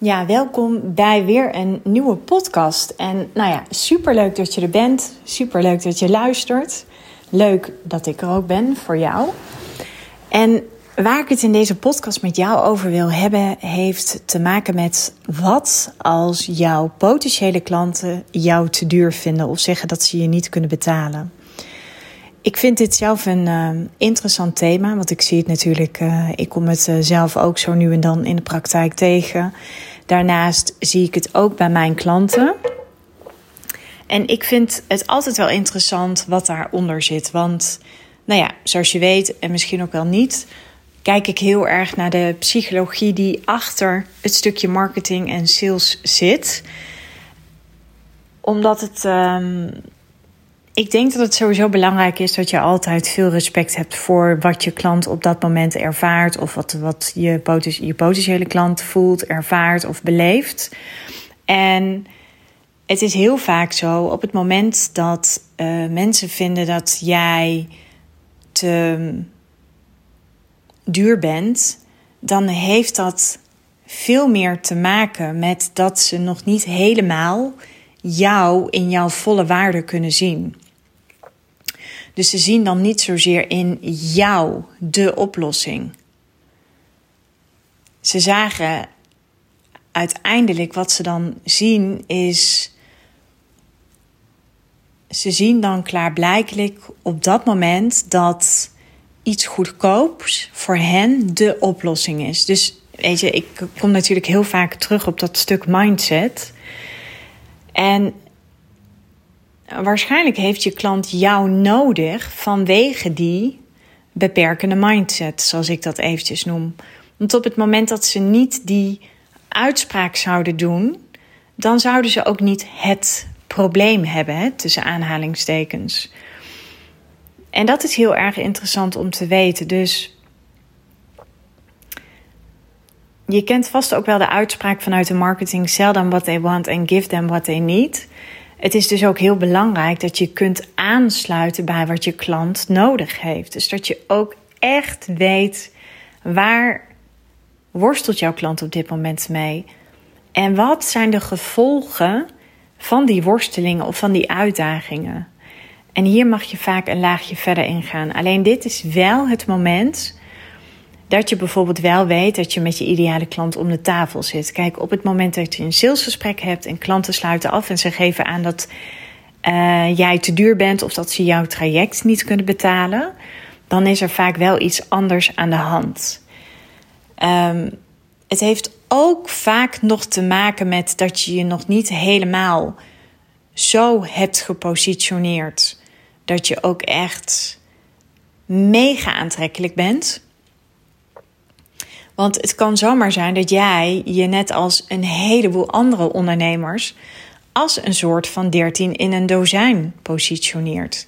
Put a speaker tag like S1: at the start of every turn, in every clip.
S1: Ja, welkom bij weer een nieuwe podcast. En nou ja, superleuk dat je er bent. Superleuk dat je luistert. Leuk dat ik er ook ben voor jou. En waar ik het in deze podcast met jou over wil hebben, heeft te maken met wat als jouw potentiële klanten jou te duur vinden of zeggen dat ze je niet kunnen betalen. Ik vind dit zelf een uh, interessant thema, want ik zie het natuurlijk, uh, ik kom het uh, zelf ook zo nu en dan in de praktijk tegen. Daarnaast zie ik het ook bij mijn klanten. En ik vind het altijd wel interessant wat daaronder zit. Want, nou ja, zoals je weet, en misschien ook wel niet, kijk ik heel erg naar de psychologie die achter het stukje marketing en sales zit. Omdat het. Um, ik denk dat het sowieso belangrijk is dat je altijd veel respect hebt voor wat je klant op dat moment ervaart. Of wat, wat je, je potentiële klant voelt, ervaart of beleeft. En het is heel vaak zo op het moment dat uh, mensen vinden dat jij te duur bent, dan heeft dat veel meer te maken met dat ze nog niet helemaal jou in jouw volle waarde kunnen zien. Dus ze zien dan niet zozeer in jou de oplossing. Ze zagen uiteindelijk wat ze dan zien is. Ze zien dan klaarblijkelijk op dat moment dat iets goedkoops voor hen de oplossing is. Dus weet je, ik kom natuurlijk heel vaak terug op dat stuk mindset. En waarschijnlijk heeft je klant jou nodig vanwege die beperkende mindset, zoals ik dat eventjes noem. Want op het moment dat ze niet die uitspraak zouden doen, dan zouden ze ook niet het probleem hebben, hè, tussen aanhalingstekens. En dat is heel erg interessant om te weten. Dus je kent vast ook wel de uitspraak vanuit de marketing: sell them what they want and give them what they need. Het is dus ook heel belangrijk dat je kunt aansluiten bij wat je klant nodig heeft. Dus dat je ook echt weet waar worstelt jouw klant op dit moment mee? En wat zijn de gevolgen van die worstelingen of van die uitdagingen? En hier mag je vaak een laagje verder ingaan. Alleen dit is wel het moment dat je bijvoorbeeld wel weet dat je met je ideale klant om de tafel zit. Kijk, op het moment dat je een salesgesprek hebt en klanten sluiten af en ze geven aan dat uh, jij te duur bent of dat ze jouw traject niet kunnen betalen, dan is er vaak wel iets anders aan de hand. Um, het heeft ook vaak nog te maken met dat je je nog niet helemaal zo hebt gepositioneerd dat je ook echt mega aantrekkelijk bent. Want het kan zomaar zijn dat jij je net als een heleboel andere ondernemers als een soort van 13 in een dozijn positioneert.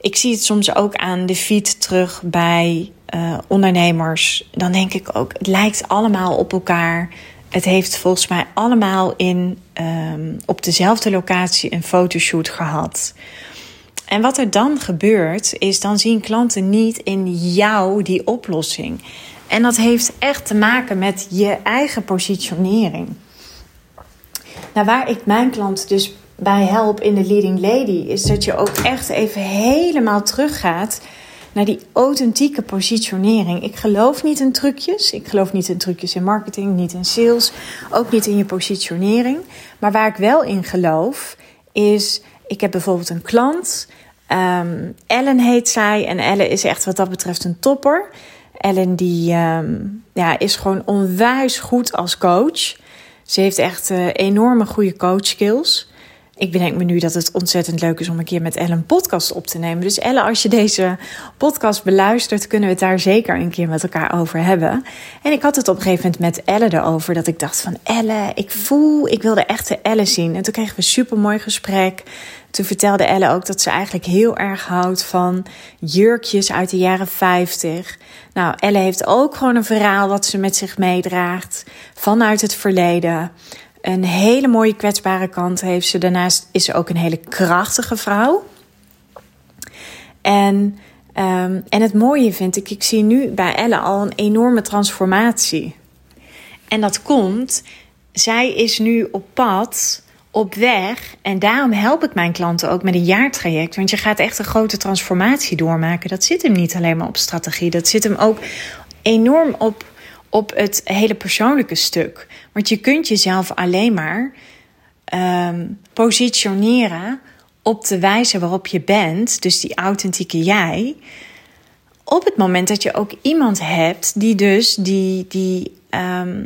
S1: Ik zie het soms ook aan de feed terug bij uh, ondernemers. Dan denk ik ook, het lijkt allemaal op elkaar. Het heeft volgens mij allemaal in, um, op dezelfde locatie een fotoshoot gehad. En wat er dan gebeurt, is dan zien klanten niet in jou die oplossing. En dat heeft echt te maken met je eigen positionering. Nou, waar ik mijn klant dus bij help in de Leading Lady, is dat je ook echt even helemaal teruggaat naar die authentieke positionering. Ik geloof niet in trucjes. Ik geloof niet in trucjes in marketing, niet in sales, ook niet in je positionering. Maar waar ik wel in geloof, is: ik heb bijvoorbeeld een klant. Um, Ellen heet zij. En Ellen is echt wat dat betreft een topper. Ellen die um, ja, is gewoon onwijs goed als coach. Ze heeft echt uh, enorme goede coach skills. Ik bedenk me nu dat het ontzettend leuk is om een keer met Ellen een podcast op te nemen. Dus Ellen, als je deze podcast beluistert, kunnen we het daar zeker een keer met elkaar over hebben. En ik had het op een gegeven moment met Ellen erover. Dat ik dacht van Ellen, ik voel, ik wil de echte Ellen zien. En toen kregen we een super mooi gesprek. Toen vertelde Elle ook dat ze eigenlijk heel erg houdt van jurkjes uit de jaren 50. Nou, Elle heeft ook gewoon een verhaal wat ze met zich meedraagt vanuit het verleden. Een hele mooie kwetsbare kant heeft ze. Daarnaast is ze ook een hele krachtige vrouw. En, um, en het mooie vind ik, ik zie nu bij Elle al een enorme transformatie. En dat komt, zij is nu op pad, op weg. En daarom help ik mijn klanten ook met een jaartraject. Want je gaat echt een grote transformatie doormaken. Dat zit hem niet alleen maar op strategie. Dat zit hem ook enorm op, op het hele persoonlijke stuk. Want je kunt jezelf alleen maar ehm, positioneren op de wijze waarop je bent. Dus die authentieke jij op het moment dat je ook iemand hebt die dus die, die ehm,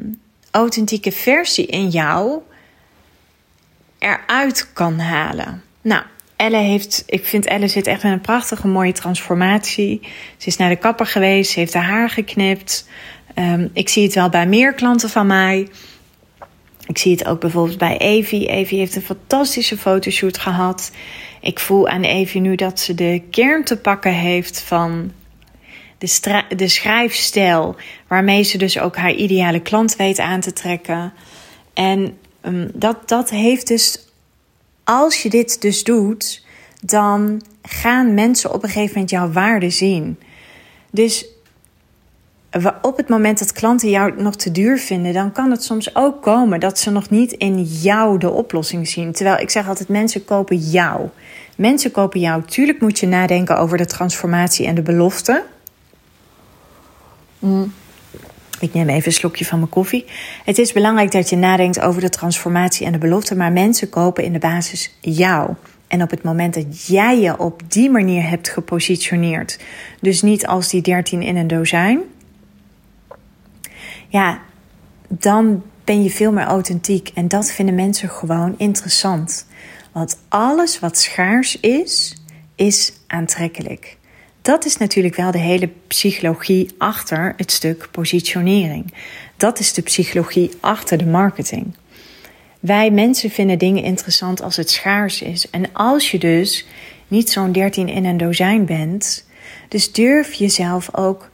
S1: authentieke versie in jou eruit kan halen. Nou, Elle heeft, ik vind Elle zit echt in een prachtige mooie transformatie. Ze is naar de kapper geweest, ze heeft haar haar geknipt. Ehm, ik zie het wel bij meer klanten van mij. Ik zie het ook bijvoorbeeld bij Evie. Evie heeft een fantastische fotoshoot gehad. Ik voel aan Evie nu dat ze de kern te pakken heeft van de, de schrijfstijl waarmee ze dus ook haar ideale klant weet aan te trekken. En um, dat, dat heeft dus, als je dit dus doet, dan gaan mensen op een gegeven moment jouw waarde zien. Dus op het moment dat klanten jou nog te duur vinden, dan kan het soms ook komen dat ze nog niet in jou de oplossing zien. Terwijl ik zeg altijd: mensen kopen jou. Mensen kopen jou. Tuurlijk moet je nadenken over de transformatie en de belofte. Mm. Ik neem even een slokje van mijn koffie. Het is belangrijk dat je nadenkt over de transformatie en de belofte, maar mensen kopen in de basis jou. En op het moment dat jij je op die manier hebt gepositioneerd, dus niet als die 13 in een dozijn, ja, dan ben je veel meer authentiek. En dat vinden mensen gewoon interessant. Want alles wat schaars is, is aantrekkelijk. Dat is natuurlijk wel de hele psychologie achter het stuk positionering. Dat is de psychologie achter de marketing. Wij mensen vinden dingen interessant als het schaars is. En als je dus niet zo'n 13 in een dozijn bent, dus durf jezelf ook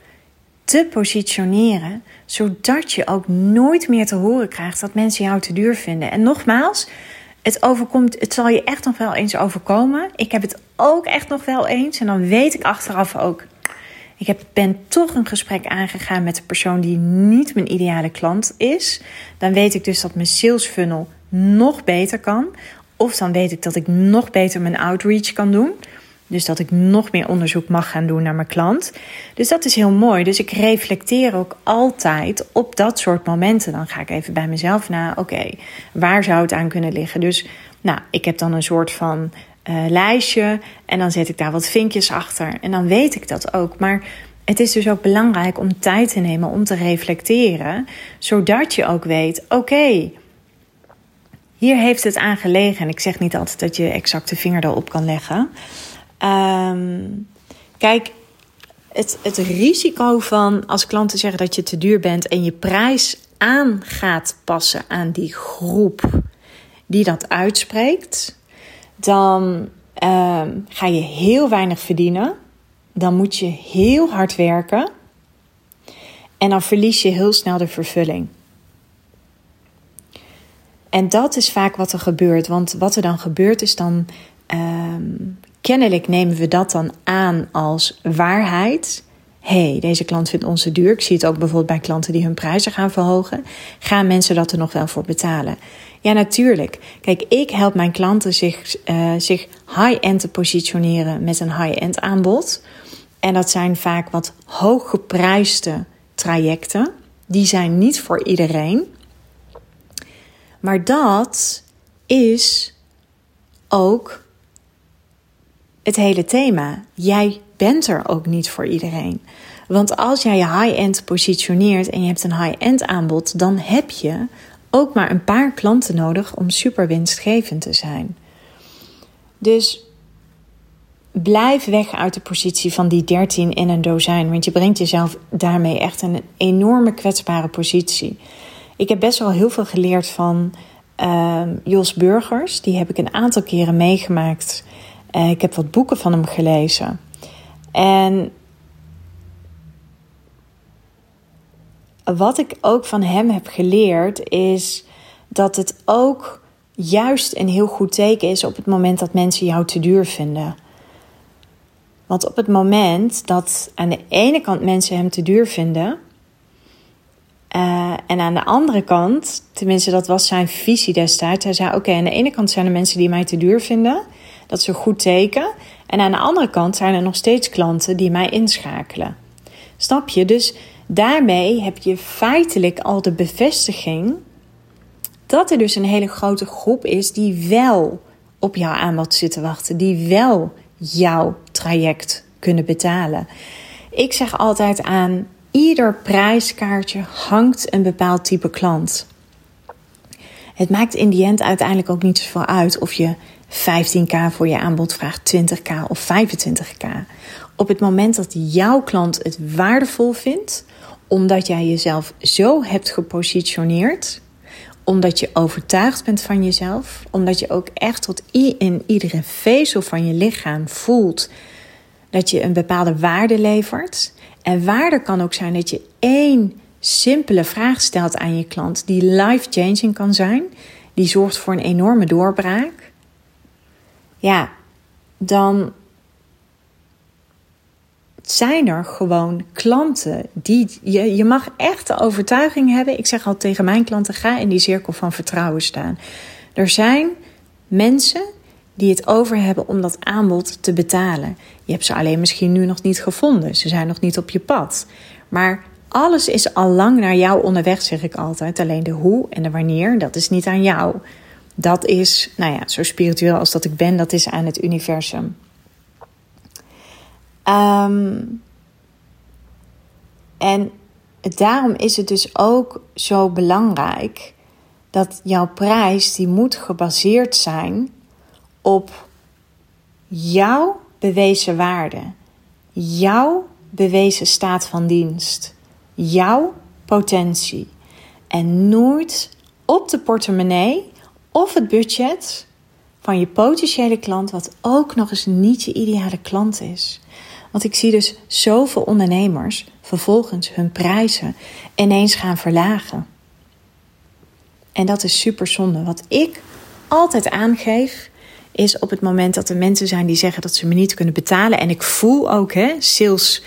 S1: te positioneren, zodat je ook nooit meer te horen krijgt dat mensen jou te duur vinden. En nogmaals, het overkomt, het zal je echt nog wel eens overkomen. Ik heb het ook echt nog wel eens. En dan weet ik achteraf ook. Ik heb, ben toch een gesprek aangegaan met de persoon die niet mijn ideale klant is. Dan weet ik dus dat mijn sales funnel nog beter kan. Of dan weet ik dat ik nog beter mijn outreach kan doen. Dus dat ik nog meer onderzoek mag gaan doen naar mijn klant. Dus dat is heel mooi. Dus ik reflecteer ook altijd op dat soort momenten. Dan ga ik even bij mezelf na. Oké, waar zou het aan kunnen liggen? Dus nou, ik heb dan een soort van uh, lijstje. En dan zet ik daar wat vinkjes achter. En dan weet ik dat ook. Maar het is dus ook belangrijk om tijd te nemen om te reflecteren. Zodat je ook weet: oké. hier heeft het aan gelegen. En ik zeg niet altijd dat je exact de vinger erop kan leggen. Um, kijk, het, het risico van als klanten zeggen dat je te duur bent en je prijs aan gaat passen aan die groep die dat uitspreekt, dan um, ga je heel weinig verdienen. Dan moet je heel hard werken. En dan verlies je heel snel de vervulling. En dat is vaak wat er gebeurt. Want wat er dan gebeurt is dan um, kennelijk nemen we dat dan aan als waarheid. hey, deze klant vindt onze duur. Ik zie het ook bijvoorbeeld bij klanten die hun prijzen gaan verhogen. Gaan mensen dat er nog wel voor betalen? Ja, natuurlijk. Kijk, ik help mijn klanten zich, uh, zich high-end te positioneren met een high-end aanbod. En dat zijn vaak wat hooggeprijsde trajecten. Die zijn niet voor iedereen. Maar dat is ook het hele thema. Jij bent er ook niet voor iedereen. Want als jij je high-end positioneert en je hebt een high-end aanbod, dan heb je ook maar een paar klanten nodig om super winstgevend te zijn. Dus blijf weg uit de positie van die 13 in een dozijn, want je brengt jezelf daarmee echt in een enorme kwetsbare positie. Ik heb best wel heel veel geleerd van uh, Jos Burgers. Die heb ik een aantal keren meegemaakt uh, ik heb wat boeken van hem gelezen. En wat ik ook van hem heb geleerd is dat het ook juist een heel goed teken is op het moment dat mensen jou te duur vinden. Want op het moment dat aan de ene kant mensen hem te duur vinden, Uh, en aan de andere kant, tenminste dat was zijn visie destijds. Hij zei, oké, aan de ene kant zijn er mensen die mij te duur vinden. Dat is een goed teken. En aan de andere kant zijn er nog steeds klanten die mij inschakelen. Snap je? Dus daarmee heb je feitelijk al de bevestiging dat er dus een hele grote groep is die wel op jouw aanbod zit te wachten, die wel jouw traject kunnen betalen. Ik zeg altijd aan ieder prijskaartje hangt een bepaald type klant. Het maakt in die end uiteindelijk ook niet zoveel uit of je 15k voor je aanbod vraagt, 20k of 25k. Op het moment dat jouw klant het waardevol vindt, omdat jij jezelf zo hebt gepositioneerd, omdat je overtuigd bent van jezelf, omdat je ook echt tot in iedere vezel van je lichaam voelt dat je een bepaalde waarde levert. En waarde kan ook zijn dat je één simpele vraag stelt aan je klant die life-changing kan zijn, die zorgt voor een enorme doorbraak. Ja, dan zijn er gewoon klanten die je, je mag echt de overtuiging hebben. Ik zeg al tegen mijn klanten: ga in die cirkel van vertrouwen staan. Er zijn mensen die het over hebben om dat aanbod te betalen. Je hebt ze alleen misschien nu nog niet gevonden. Ze zijn nog niet op je pad. Maar alles is al lang naar jou onderweg, zeg ik altijd. Alleen de hoe en de wanneer, dat is niet aan jou. Dat is, nou ja, zo spiritueel als dat ik ben, dat is aan het universum. Um, en daarom is het dus ook zo belangrijk dat jouw prijs die moet gebaseerd zijn op jouw bewezen waarde, jouw bewezen staat van dienst, jouw potentie en nooit op de portemonnee of het budget van je potentiële klant, wat ook nog eens niet je ideale klant is. Want ik zie dus zoveel ondernemers vervolgens hun prijzen ineens gaan verlagen. En dat is super zonde. Wat ik altijd aangeef, is op het moment dat er mensen zijn die zeggen dat ze me niet kunnen betalen. En ik voel ook, hè, sales.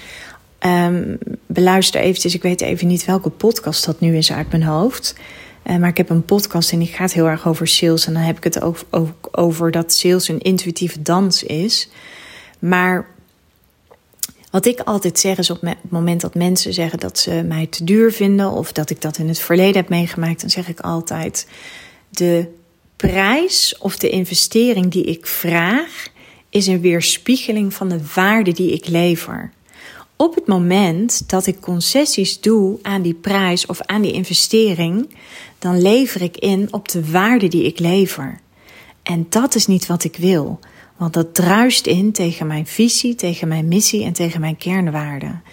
S1: Um, beluister eventjes, ik weet even niet welke podcast dat nu is uit mijn hoofd. Uh, maar ik heb een podcast en die gaat heel erg over sales. En dan heb ik het ook over dat sales een intuïtieve dans is. Maar wat ik altijd zeg is op het moment dat mensen zeggen dat ze mij te duur vinden of dat ik dat in het verleden heb meegemaakt, dan zeg ik altijd: de prijs of de investering die ik vraag is een weerspiegeling van de waarde die ik lever. Op het moment dat ik concessies doe aan die prijs of aan die investering, dan lever ik in op de waarde die ik lever. En dat is niet wat ik wil. Want dat druist in tegen mijn visie, tegen mijn missie en tegen mijn kernwaarden.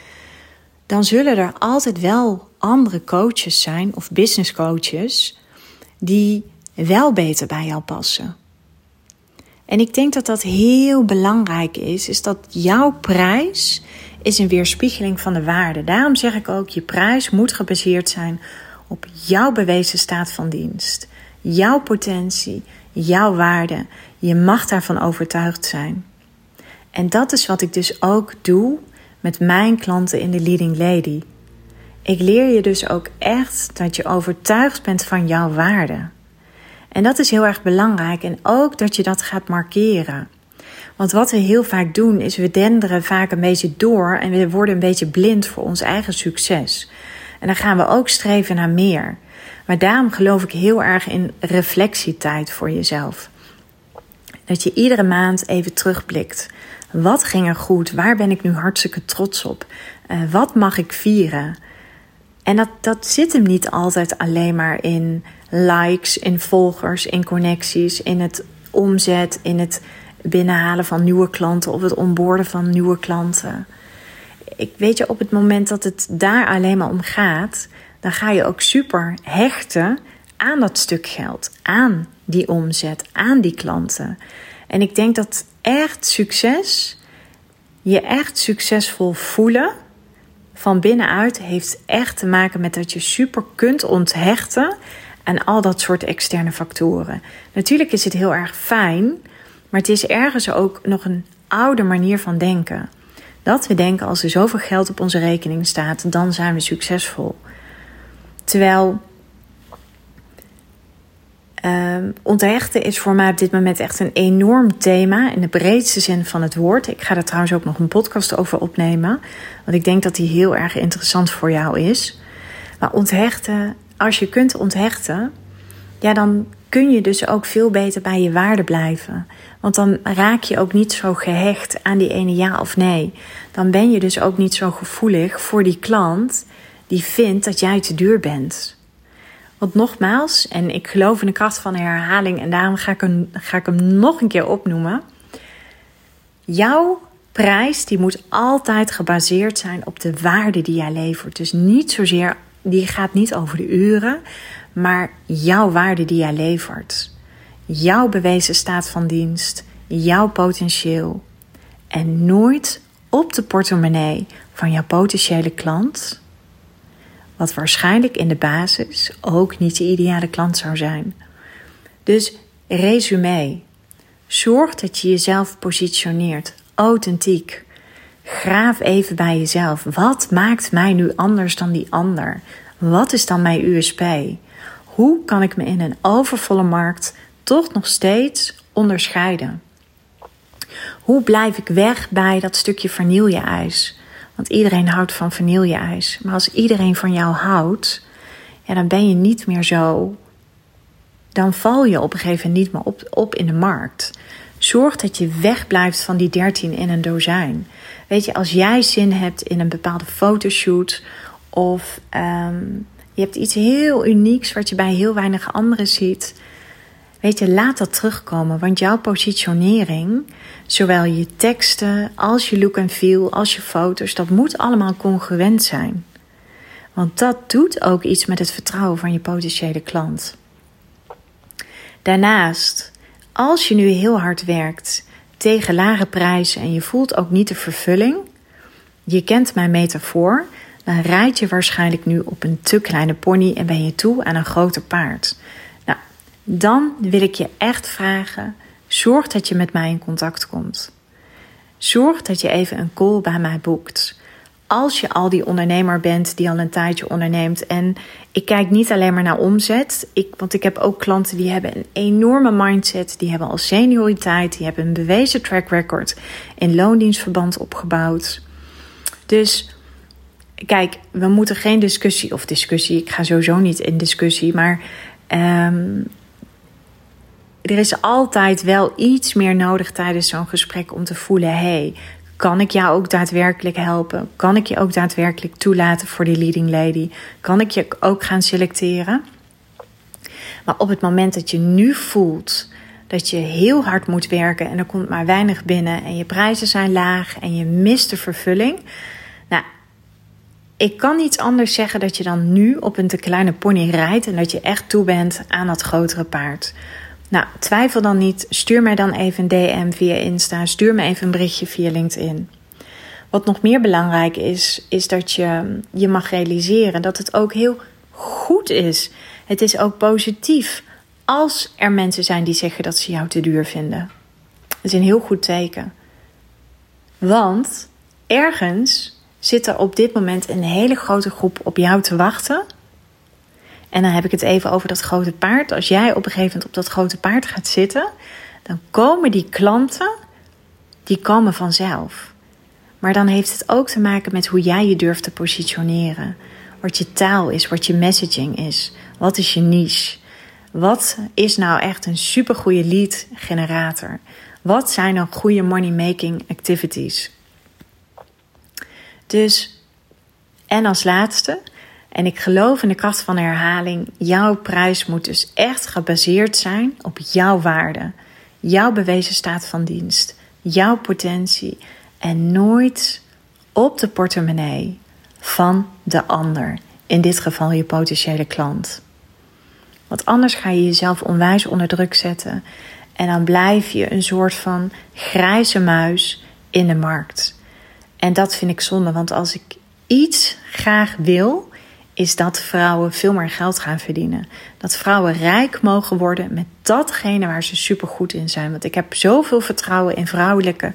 S1: Dan zullen er altijd wel andere coaches zijn of business coaches die wel beter bij jou passen. En ik denk dat dat heel belangrijk is, is dat jouw prijs is een weerspiegeling van de waarde. Daarom zeg ik ook, je prijs moet gebaseerd zijn op jouw bewezen staat van dienst, jouw potentie, jouw waarde. Je mag daarvan overtuigd zijn. En dat is wat ik dus ook doe met mijn klanten in de Leading Lady. Ik leer je dus ook echt dat je overtuigd bent van jouw waarde. En dat is heel erg belangrijk en ook dat je dat gaat markeren. Want wat we heel vaak doen is we denderen vaak een beetje door en we worden een beetje blind voor ons eigen succes. En dan gaan we ook streven naar meer. Maar daarom geloof ik heel erg in reflectietijd voor jezelf. Dat je iedere maand even terugblikt. Wat ging er goed? Waar ben ik nu hartstikke trots op? Uh, wat mag ik vieren? En dat, dat zit hem niet altijd alleen maar in likes, in volgers, in connecties, in het omzet, in het binnenhalen van nieuwe klanten of het onboorden van nieuwe klanten. Ik weet je, op het moment dat het daar alleen maar om gaat, dan ga je ook super hechten aan dat stuk geld, aan die omzet, aan die klanten. En ik denk dat echt succes, je echt succesvol voelen van binnenuit, heeft echt te maken met dat je super kunt onthechten aan al dat soort externe factoren. Natuurlijk is het heel erg fijn, maar het is ergens ook nog een oude manier van denken. Dat we denken als er zoveel geld op onze rekening staat, dan zijn we succesvol. Terwijl um, onthechten is voor mij op dit moment echt een enorm thema in de breedste zin van het woord. Ik ga er trouwens ook nog een podcast over opnemen, want ik denk dat die heel erg interessant voor jou is. Maar onthechten, als je kunt onthechten, ja, dan kun je dus ook veel beter bij je waarde blijven. Want dan raak je ook niet zo gehecht aan die ene ja of nee. Dan ben je dus ook niet zo gevoelig voor die klant die vindt dat jij te duur bent. Want nogmaals, en ik geloof in de kracht van herhaling en daarom ga ik hem, ga ik hem nog een keer opnoemen. Jouw prijs die moet altijd gebaseerd zijn op de waarde die jij levert. Dus niet zozeer, die gaat niet over de uren, maar jouw waarde die jij levert. Jouw bewezen staat van dienst, jouw potentieel. En nooit op de portemonnee van jouw potentiële klant, wat waarschijnlijk in de basis ook niet de ideale klant zou zijn. Dus resume. Zorg dat je jezelf positioneert, authentiek. Graaf even bij jezelf. Wat maakt mij nu anders dan die ander? Wat is dan mijn USP? Hoe kan ik me in een overvolle markt toch nog steeds onderscheiden? Hoe blijf ik weg bij dat stukje vanille-ijs? Want iedereen houdt van vanille-ijs. Maar als iedereen van jou houdt, ja, dan ben je niet meer zo. Dan val je op een gegeven moment niet meer op, in de markt. Zorg dat je wegblijft van die 13 in een dozijn. Weet je, als jij zin hebt in een bepaalde fotoshoot of um, je hebt iets heel unieks wat je bij heel weinig anderen ziet. Weet je, laat dat terugkomen, want jouw positionering, zowel je teksten als je look en feel, als je foto's, dat moet allemaal congruent zijn. Want dat doet ook iets met het vertrouwen van je potentiële klant. Daarnaast, als je nu heel hard werkt tegen lage prijzen en je voelt ook niet de vervulling, je kent mijn metafoor, rijd je waarschijnlijk nu op een te kleine pony en ben je toe aan een groter paard. Nou, dan wil ik je echt vragen: zorg dat je met mij in contact komt. Zorg dat je even een call bij mij boekt. Als je al die ondernemer bent die al een tijdje onderneemt. En ik kijk niet alleen maar naar omzet. Ik, want ik heb ook klanten die hebben een enorme mindset. Die hebben al senioriteit. Die hebben een bewezen track record in loondienstverband opgebouwd. Dus kijk, we moeten geen discussie of discussie. Ik ga sowieso niet in discussie, maar um, er is altijd wel iets meer nodig tijdens zo'n gesprek om te voelen: hey, kan ik jou ook daadwerkelijk helpen? Kan ik je ook daadwerkelijk toelaten voor die leading lady? Kan ik je ook gaan selecteren? Maar op het moment dat je nu voelt dat je heel hard moet werken en er komt maar weinig binnen en je prijzen zijn laag en je mist de vervulling, ik kan niet anders zeggen dat je dan nu op een te kleine pony rijdt en dat je echt toe bent aan dat grotere paard. Nou, twijfel dan niet. Stuur mij dan even een DM via Insta. Stuur me even een berichtje via LinkedIn. Wat nog meer belangrijk is, is dat je je mag realiseren dat het ook heel goed is. Het is ook positief als er mensen zijn die zeggen dat ze jou te duur vinden. Dat is een heel goed teken. Want ergens zit er op dit moment een hele grote groep op jou te wachten. En dan heb ik het even over dat grote paard. Als jij op een gegeven moment op dat grote paard gaat zitten, dan komen die klanten, die komen vanzelf. Maar dan heeft het ook te maken met hoe jij je durft te positioneren. Wat je taal is, wat je messaging is. Wat is je niche? Wat is nou echt een supergoeie lead generator? Wat zijn nou goede money making activities? Dus, en als laatste, en ik geloof in de kracht van herhaling, jouw prijs moet dus echt gebaseerd zijn op jouw waarde, jouw bewezen staat van dienst, jouw potentie en nooit op de portemonnee van de ander, in dit geval je potentiële klant. Want anders ga je jezelf onwijs onder druk zetten en dan blijf je een soort van grijze muis in de markt. En dat vind ik zonde, want als ik iets graag wil, is dat vrouwen veel meer geld gaan verdienen. Dat vrouwen rijk mogen worden met datgene waar ze supergoed in zijn. Want ik heb zoveel vertrouwen in vrouwelijke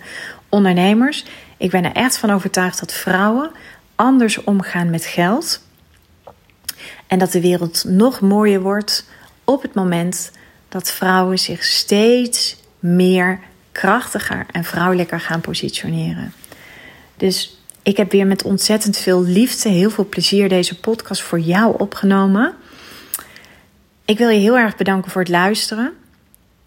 S1: ondernemers. Ik ben er echt van overtuigd dat vrouwen anders omgaan met geld. En dat de wereld nog mooier wordt op het moment dat vrouwen zich steeds meer krachtiger en vrouwelijker gaan positioneren. Dus ik heb weer met ontzettend veel liefde, heel veel plezier deze podcast voor jou opgenomen. Ik wil je heel erg bedanken voor het luisteren.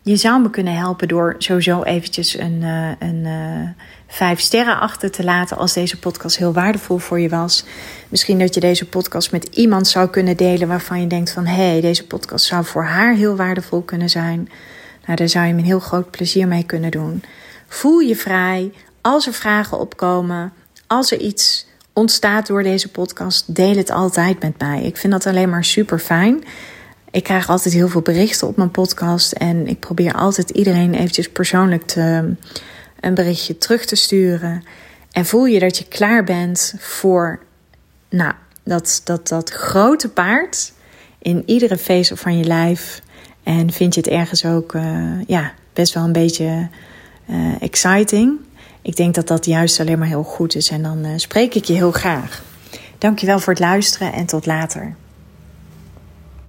S1: Je zou me kunnen helpen door sowieso eventjes een, uh, een uh, vijf sterren achter te laten als deze podcast heel waardevol voor je was. Misschien dat je deze podcast met iemand zou kunnen delen waarvan je denkt van hé, hey, deze podcast zou voor haar heel waardevol kunnen zijn. Nou, daar zou je me een heel groot plezier mee kunnen doen. Voel je vrij. Als er vragen opkomen, als er iets ontstaat door deze podcast, deel het altijd met mij. Ik vind dat alleen maar super fijn. Ik krijg altijd heel veel berichten op mijn podcast en ik probeer altijd iedereen eventjes persoonlijk te, een berichtje terug te sturen. En voel je dat je klaar bent voor nou, dat, dat, dat grote paard in iedere vezel van je lijf. En vind je het ergens ook uh, ja, best wel een beetje uh, exciting. Ik denk dat dat juist alleen maar heel goed is. En dan uh, spreek ik je heel graag. Dankjewel voor het luisteren en tot later.